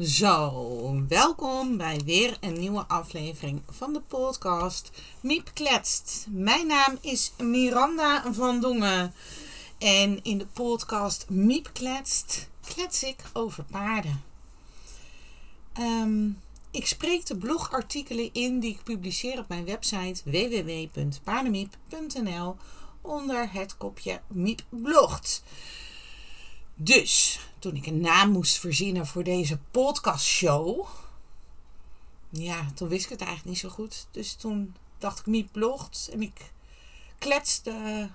Zo, welkom bij weer een nieuwe aflevering van de podcast Miep Kletst. Mijn naam is Miranda van Dongen en in de podcast Miep Kletst klets ik over paarden. Ehm, ik spreek de blogartikelen in die ik publiceer op mijn website www.paardenmiep.nl onder het kopje Miep blogt. Dus, toen ik een naam moest verzinnen voor deze podcastshow, ja, toen wist ik het eigenlijk niet zo goed. Dus toen dacht ik Miep blogt en ik kletste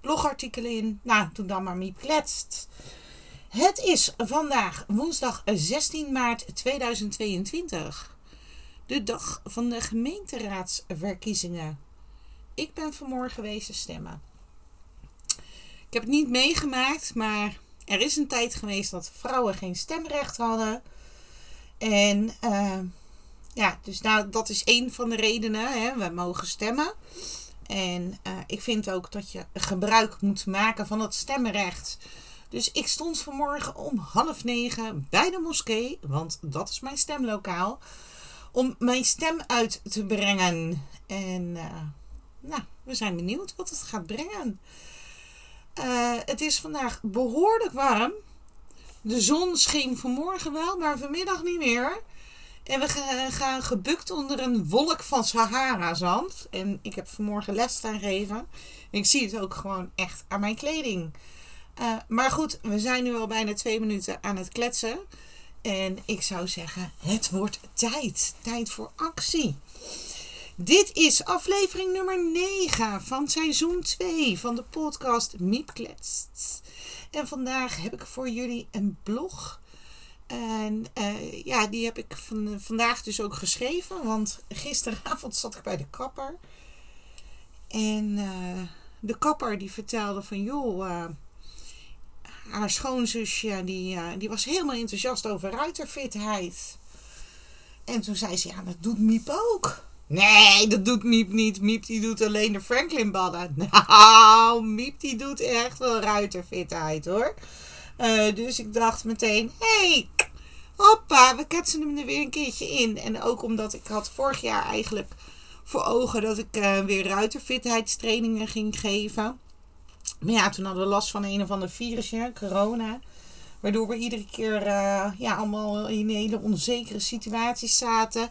blogartikelen in. Nou, toen dan maar Miep kletst. Het is vandaag woensdag 16 maart 2022. De dag van de gemeenteraadsverkiezingen. Ik ben vanmorgen wezen stemmen. Ik heb het niet meegemaakt, maar er is een tijd geweest dat vrouwen geen stemrecht hadden. En uh, ja, dus nou, dat is een van de redenen. Hè. We mogen stemmen. En uh, ik vind ook dat je gebruik moet maken van het stemrecht. Dus ik stond vanmorgen om half negen bij de moskee, want dat is mijn stemlokaal, om mijn stem uit te brengen. En uh, nou, we zijn benieuwd wat het gaat brengen. Uh, het is vandaag behoorlijk warm. De zon scheen vanmorgen wel, maar vanmiddag niet meer. En we gaan gebukt onder een wolk van Sahara-zand. En ik heb vanmorgen les staan geven. Ik zie het ook gewoon echt aan mijn kleding. Uh, maar goed, we zijn nu al bijna twee minuten aan het kletsen. En ik zou zeggen, het wordt tijd. Tijd voor actie. Dit is aflevering nummer 9 van seizoen 2 van de podcast Miep Kletst. En vandaag heb ik voor jullie een blog. En uh, ja, die heb ik van, vandaag dus ook geschreven. Want gisteravond zat ik bij de kapper. En uh, de kapper die vertelde van joh, uh, haar schoonzusje die, die was helemaal enthousiast over ruiterfitheid. En toen zei ze, ja dat doet Miep ook. Nee, dat doet Miep niet. Miep die doet alleen de Franklin ballen. Nou, Miep die doet echt wel ruiterfitheid hoor. Uh, dus ik dacht meteen, hé, hey, hoppa, we ketsen hem er weer een keertje in. En ook omdat ik had vorig jaar eigenlijk voor ogen dat ik uh, weer ruiterfitheidstrainingen ging geven. Maar ja, toen hadden we last van een of ander virusje, corona. Waardoor we iedere keer uh, ja, allemaal in hele onzekere situaties zaten.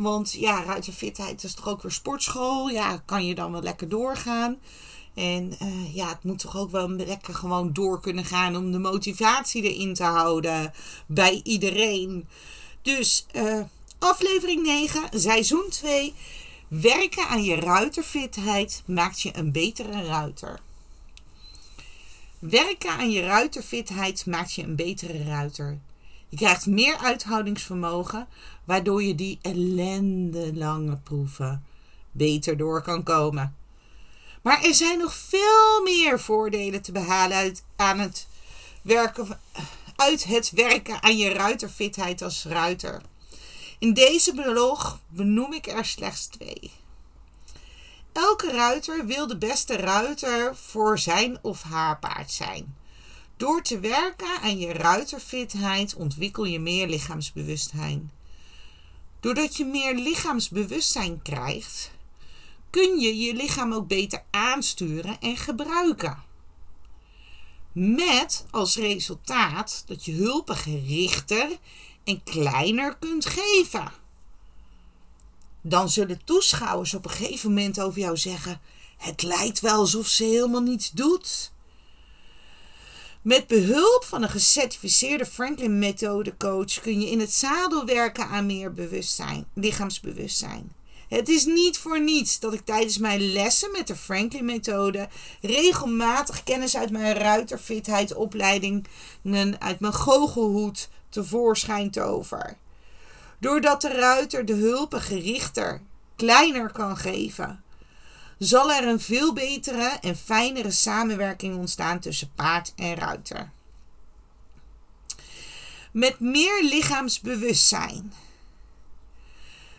Want ja, ruiterfitheid is toch ook weer sportschool. Ja, kan je dan wel lekker doorgaan. En uh, ja, het moet toch ook wel lekker gewoon door kunnen gaan om de motivatie erin te houden bij iedereen. Dus uh, aflevering 9, seizoen 2. Werken aan je ruiterfitheid maakt je een betere ruiter. Werken aan je ruiterfitheid maakt je een betere ruiter. Je krijgt meer uithoudingsvermogen, waardoor je die ellendelange proeven beter door kan komen. Maar er zijn nog veel meer voordelen te behalen uit, aan het werken, uit het werken aan je ruiterfitheid als ruiter. In deze blog benoem ik er slechts twee. Elke ruiter wil de beste ruiter voor zijn of haar paard zijn. Door te werken aan je ruiterfitheid ontwikkel je meer lichaamsbewustzijn. Doordat je meer lichaamsbewustzijn krijgt, kun je je lichaam ook beter aansturen en gebruiken. Met als resultaat dat je hulpen gerichter en kleiner kunt geven. Dan zullen toeschouwers op een gegeven moment over jou zeggen: Het lijkt wel alsof ze helemaal niets doet. Met behulp van een gecertificeerde Franklin methode coach kun je in het zadel werken aan meer bewustzijn, lichaamsbewustzijn. Het is niet voor niets dat ik tijdens mijn lessen met de Franklin methode regelmatig kennis uit mijn ruiterfitheid opleidingen uit mijn goochelhoed tevoorschijn tover. Doordat de ruiter de hulpen gerichter, kleiner kan geven, zal er een veel betere en fijnere samenwerking ontstaan tussen paard en ruiter. Met meer lichaamsbewustzijn.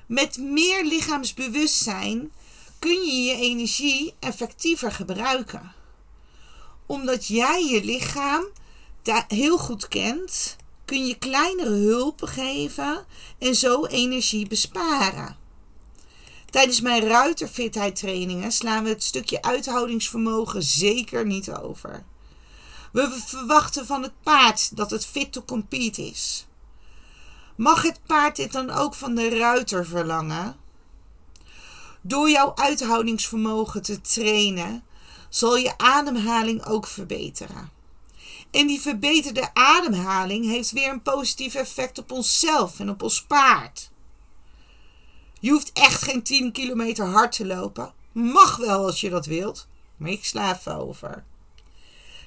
Met meer lichaamsbewustzijn kun je je energie effectiever gebruiken. Omdat jij je lichaam heel goed kent, kun je kleinere hulpen geven en zo energie besparen. Tijdens mijn ruiterfitheid trainingen slaan we het stukje uithoudingsvermogen zeker niet over. We verwachten van het paard dat het fit to compete is. Mag het paard dit dan ook van de ruiter verlangen? Door jouw uithoudingsvermogen te trainen, zal je ademhaling ook verbeteren. En die verbeterde ademhaling heeft weer een positief effect op onszelf en op ons paard. Je hoeft echt geen 10 kilometer hard te lopen. Mag wel als je dat wilt, maar ik sla even over.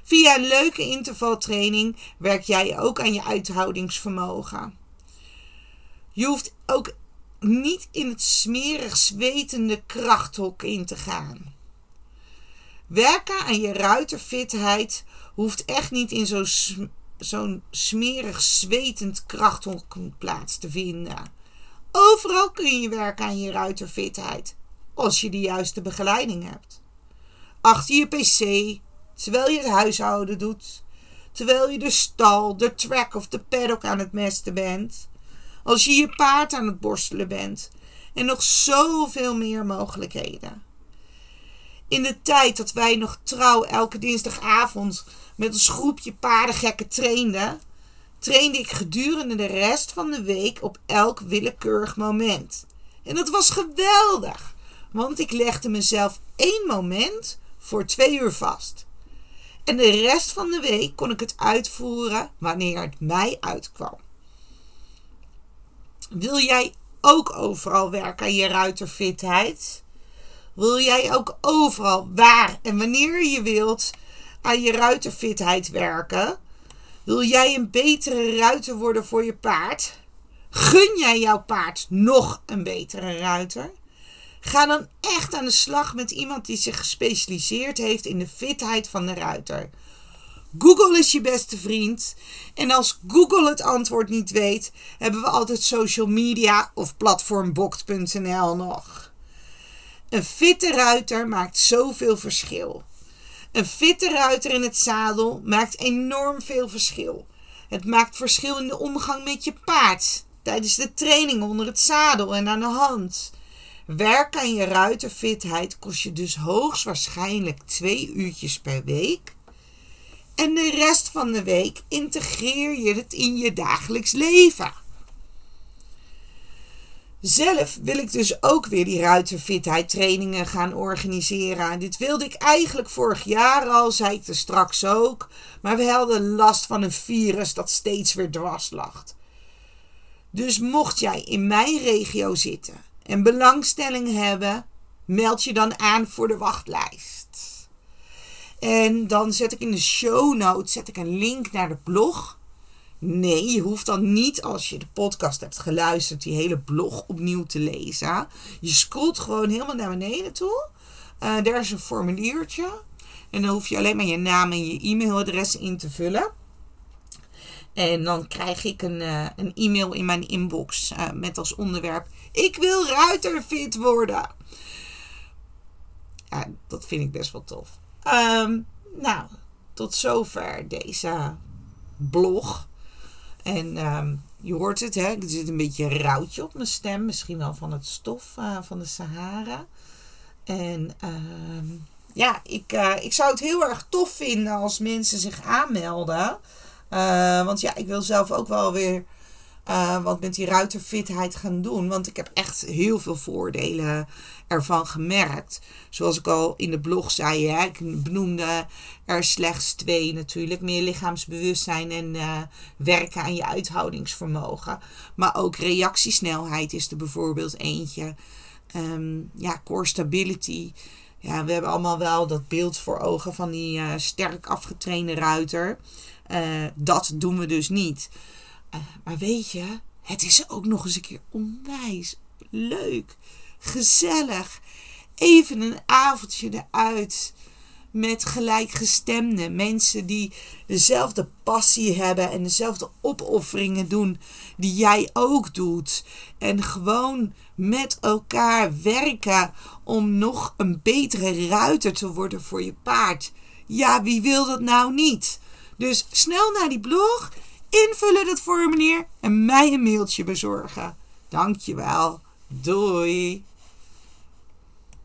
Via een leuke intervaltraining werk jij ook aan je uithoudingsvermogen. Je hoeft ook niet in het smerig zwetende krachthok in te gaan. Werken aan je ruiterfitheid hoeft echt niet in zo'n zo'n smerig zwetend krachthok plaats te vinden. Overal kun je werken aan je ruiterfitheid, als je de juiste begeleiding hebt. Achter je pc, terwijl je het huishouden doet, terwijl je de stal, de track of de paddock aan het mesten bent, als je je paard aan het borstelen bent en nog zoveel meer mogelijkheden. In de tijd dat wij nog trouw elke dinsdagavond met ons groepje paardengekken trainden, trainde ik gedurende de rest van de week op elk willekeurig moment. En dat was geweldig, want ik legde mezelf één moment voor twee uur vast. En de rest van de week kon ik het uitvoeren wanneer het mij uitkwam. Wil jij ook overal werken aan je ruiterfitheid? Wil jij ook overal waar en wanneer je wilt aan je ruiterfitheid werken? Wil jij een betere ruiter worden voor je paard? Gun jij jouw paard nog een betere ruiter? Ga dan echt aan de slag met iemand die zich gespecialiseerd heeft in de fitheid van de ruiter. Google is je beste vriend. En als Google het antwoord niet weet, hebben we altijd social media of platformbokt.nl nog. Een fitte ruiter maakt zoveel verschil. Een fitte ruiter in het zadel maakt enorm veel verschil. Het maakt verschil in de omgang met je paard, tijdens de training onder het zadel en aan de hand. Werk aan je ruiterfitheid kost je dus hoogstwaarschijnlijk twee uurtjes per week. En de rest van de week integreer je het in je dagelijks leven. Zelf wil ik dus ook weer die ruiterfitheid trainingen gaan organiseren. Dit wilde ik eigenlijk vorig jaar al, zei ik er straks ook. Maar we hadden last van een virus dat steeds weer dwars lag. Dus mocht jij in mijn regio zitten en belangstelling hebben, meld je dan aan voor de wachtlijst. En dan zet ik in de show notes zet ik een link naar de blog. Nee, je hoeft dan niet als je de podcast hebt geluisterd die hele blog opnieuw te lezen. Je scrolt gewoon helemaal naar beneden toe. Uh, daar is een formuliertje. En dan hoef je alleen maar je naam en je e-mailadres in te vullen. En dan krijg ik een, uh, een e-mail in mijn inbox uh, met als onderwerp: Ik wil ruiterfit worden. Dat vind ik best wel tof. Um, nou, tot zover deze blog. En um, je hoort het, hè? er zit een beetje een routje op mijn stem. Misschien wel van het stof uh, van de Sahara. En uh, ja, ik, uh, ik zou het heel erg tof vinden als mensen zich aanmelden. Uh, want ja, ik wil zelf ook wel weer uh, wat met die ruiterfitheid gaan doen. Want ik heb echt heel veel voordelen ervan gemerkt. Zoals ik al in de blog zei, hè, ik benoemde er slechts twee natuurlijk. Meer lichaamsbewustzijn en uh, werken aan je uithoudingsvermogen. Maar ook reactiesnelheid is er bijvoorbeeld eentje. Um, ja, core stability. Ja, we hebben allemaal wel dat beeld voor ogen van die uh, sterk afgetrainde ruiter. Dat doen we dus niet. Uh, maar weet je, het is ook nog eens een keer onwijs leuk, gezellig. Even een avondje eruit met gelijkgestemde mensen die dezelfde passie hebben en dezelfde opofferingen doen die jij ook doet. En gewoon met elkaar werken om nog een betere ruiter te worden voor je paard. Ja, wie wil dat nou niet? Dus snel naar die blog invullen dat formulier en mij een mailtje bezorgen. Dankjewel. Doei.